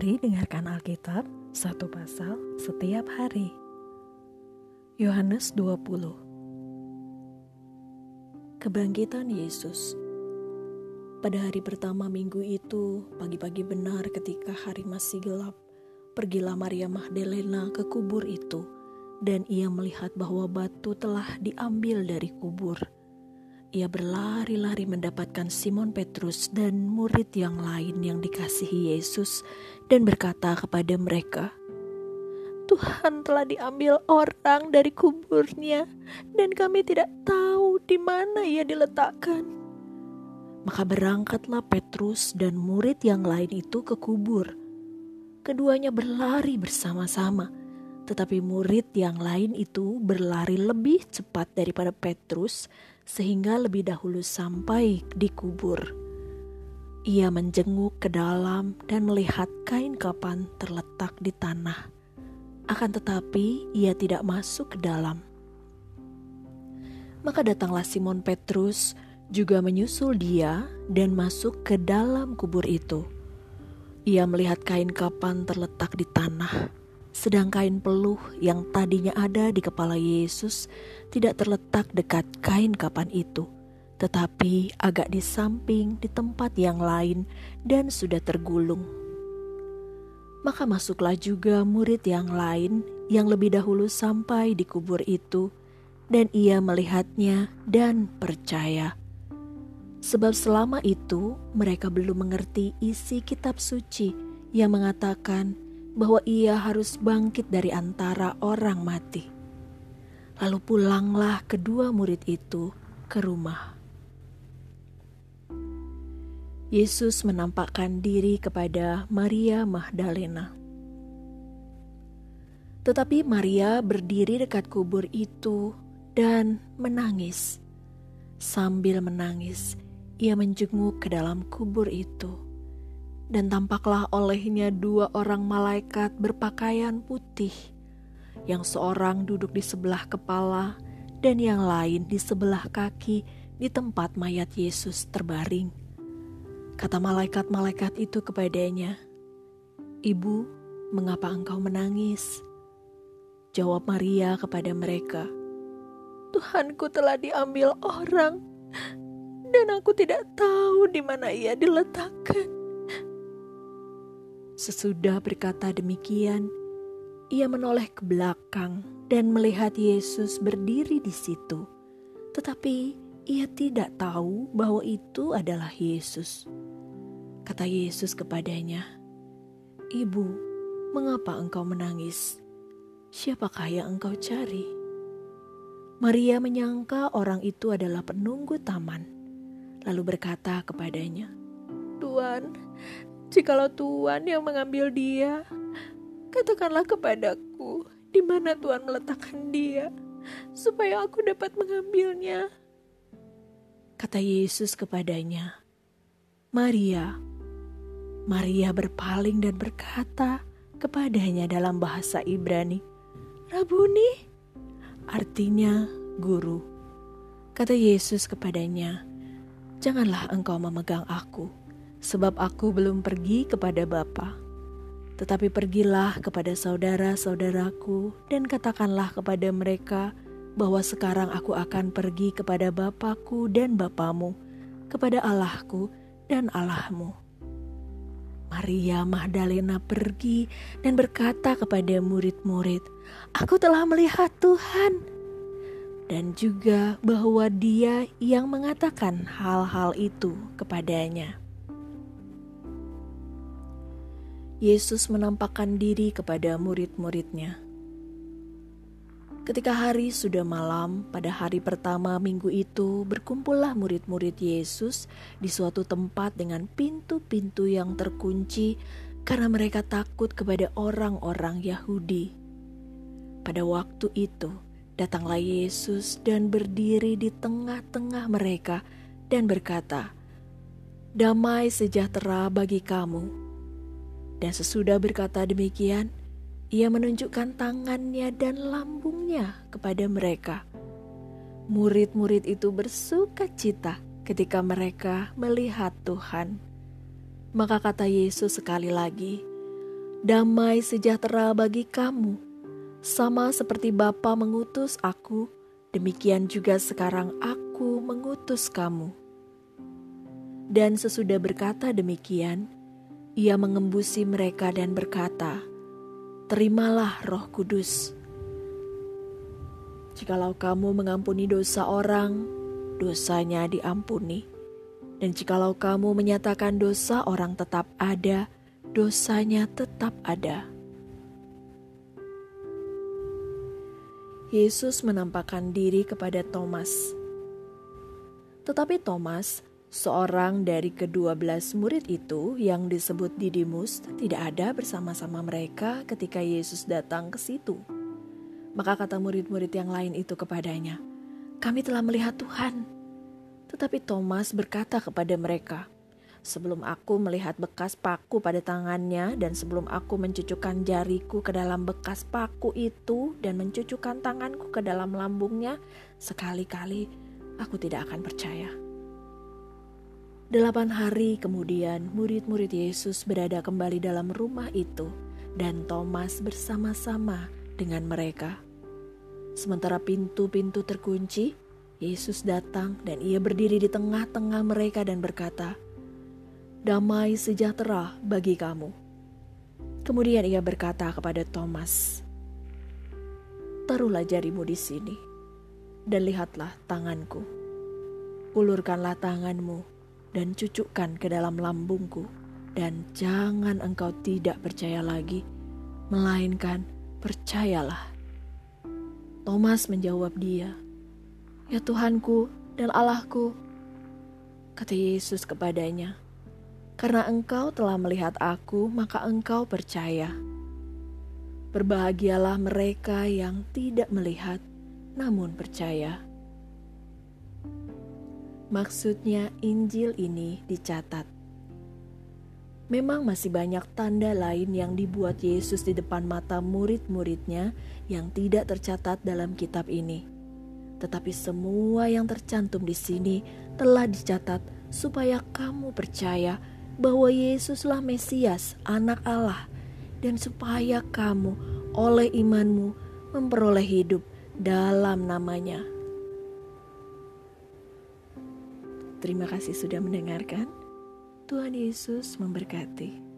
Mari dengarkan Alkitab satu pasal setiap hari. Yohanes 20 Kebangkitan Yesus Pada hari pertama minggu itu, pagi-pagi benar ketika hari masih gelap, pergilah Maria Magdalena ke kubur itu, dan ia melihat bahwa batu telah diambil dari kubur. Ia berlari-lari mendapatkan Simon Petrus dan murid yang lain yang dikasihi Yesus dan berkata kepada mereka, Tuhan telah diambil orang dari kuburnya dan kami tidak tahu di mana ia diletakkan. Maka berangkatlah Petrus dan murid yang lain itu ke kubur. Keduanya berlari bersama-sama, tetapi murid yang lain itu berlari lebih cepat daripada Petrus sehingga lebih dahulu sampai di kubur. Ia menjenguk ke dalam dan melihat kain kapan terletak di tanah. Akan tetapi ia tidak masuk ke dalam. Maka datanglah Simon Petrus juga menyusul dia dan masuk ke dalam kubur itu. Ia melihat kain kapan terletak di tanah sedang kain peluh yang tadinya ada di kepala Yesus tidak terletak dekat kain kapan itu, tetapi agak di samping di tempat yang lain dan sudah tergulung. Maka masuklah juga murid yang lain yang lebih dahulu sampai di kubur itu, dan ia melihatnya dan percaya. Sebab selama itu mereka belum mengerti isi kitab suci yang mengatakan bahwa ia harus bangkit dari antara orang mati. Lalu pulanglah kedua murid itu ke rumah. Yesus menampakkan diri kepada Maria Magdalena. Tetapi Maria berdiri dekat kubur itu dan menangis. Sambil menangis, ia menjenguk ke dalam kubur itu dan tampaklah olehnya dua orang malaikat berpakaian putih, yang seorang duduk di sebelah kepala dan yang lain di sebelah kaki di tempat mayat Yesus terbaring. Kata malaikat-malaikat itu kepadanya, "Ibu, mengapa engkau menangis?" Jawab Maria kepada mereka, "Tuhanku telah diambil orang, dan aku tidak tahu di mana ia diletakkan." Sesudah berkata demikian, ia menoleh ke belakang dan melihat Yesus berdiri di situ. Tetapi ia tidak tahu bahwa itu adalah Yesus. Kata Yesus kepadanya, "Ibu, mengapa engkau menangis? Siapakah yang engkau cari?" Maria menyangka orang itu adalah penunggu taman, lalu berkata kepadanya, "Tuan, Jikalau Tuhan yang mengambil dia, katakanlah kepadaku di mana Tuhan meletakkan dia, supaya aku dapat mengambilnya. Kata Yesus kepadanya, Maria. Maria berpaling dan berkata kepadanya dalam bahasa Ibrani, Rabuni, artinya guru. Kata Yesus kepadanya, Janganlah engkau memegang aku, sebab aku belum pergi kepada Bapa. Tetapi pergilah kepada saudara-saudaraku dan katakanlah kepada mereka bahwa sekarang aku akan pergi kepada Bapakku dan Bapamu, kepada Allahku dan Allahmu. Maria Magdalena pergi dan berkata kepada murid-murid, "Aku telah melihat Tuhan." Dan juga bahwa Dia yang mengatakan hal-hal itu kepadanya. Yesus menampakkan diri kepada murid-muridnya. Ketika hari sudah malam, pada hari pertama minggu itu, berkumpullah murid-murid Yesus di suatu tempat dengan pintu-pintu yang terkunci karena mereka takut kepada orang-orang Yahudi. Pada waktu itu, datanglah Yesus dan berdiri di tengah-tengah mereka dan berkata, "Damai sejahtera bagi kamu." Dan sesudah berkata demikian, ia menunjukkan tangannya dan lambungnya kepada mereka. Murid-murid itu bersuka cita ketika mereka melihat Tuhan. Maka kata Yesus sekali lagi, damai sejahtera bagi kamu, sama seperti Bapa mengutus aku, demikian juga sekarang aku mengutus kamu. Dan sesudah berkata demikian, ia mengembusi mereka dan berkata, Terimalah roh kudus. Jikalau kamu mengampuni dosa orang, dosanya diampuni. Dan jikalau kamu menyatakan dosa orang tetap ada, dosanya tetap ada. Yesus menampakkan diri kepada Thomas. Tetapi Thomas, seorang dari kedua belas murid itu yang disebut Didimus, tidak ada bersama-sama mereka ketika Yesus datang ke situ. Maka kata murid-murid yang lain itu kepadanya, "Kami telah melihat Tuhan." Tetapi Thomas berkata kepada mereka, Sebelum aku melihat bekas paku pada tangannya dan sebelum aku mencucukkan jariku ke dalam bekas paku itu dan mencucukkan tanganku ke dalam lambungnya, sekali-kali aku tidak akan percaya. Delapan hari kemudian, murid-murid Yesus berada kembali dalam rumah itu, dan Thomas bersama-sama dengan mereka. Sementara pintu-pintu terkunci, Yesus datang dan ia berdiri di tengah-tengah mereka dan berkata, damai sejahtera bagi kamu. Kemudian ia berkata kepada Thomas, Taruhlah jarimu di sini, dan lihatlah tanganku. Ulurkanlah tanganmu, dan cucukkan ke dalam lambungku, dan jangan engkau tidak percaya lagi, melainkan percayalah. Thomas menjawab dia, Ya Tuhanku dan Allahku, kata Yesus kepadanya, karena engkau telah melihat aku, maka engkau percaya. Berbahagialah mereka yang tidak melihat, namun percaya. Maksudnya, Injil ini dicatat. Memang masih banyak tanda lain yang dibuat Yesus di depan mata murid-muridnya yang tidak tercatat dalam kitab ini. Tetapi semua yang tercantum di sini telah dicatat supaya kamu percaya bahwa Yesuslah Mesias, Anak Allah, dan supaya kamu oleh imanmu memperoleh hidup dalam namanya. Terima kasih sudah mendengarkan. Tuhan Yesus memberkati.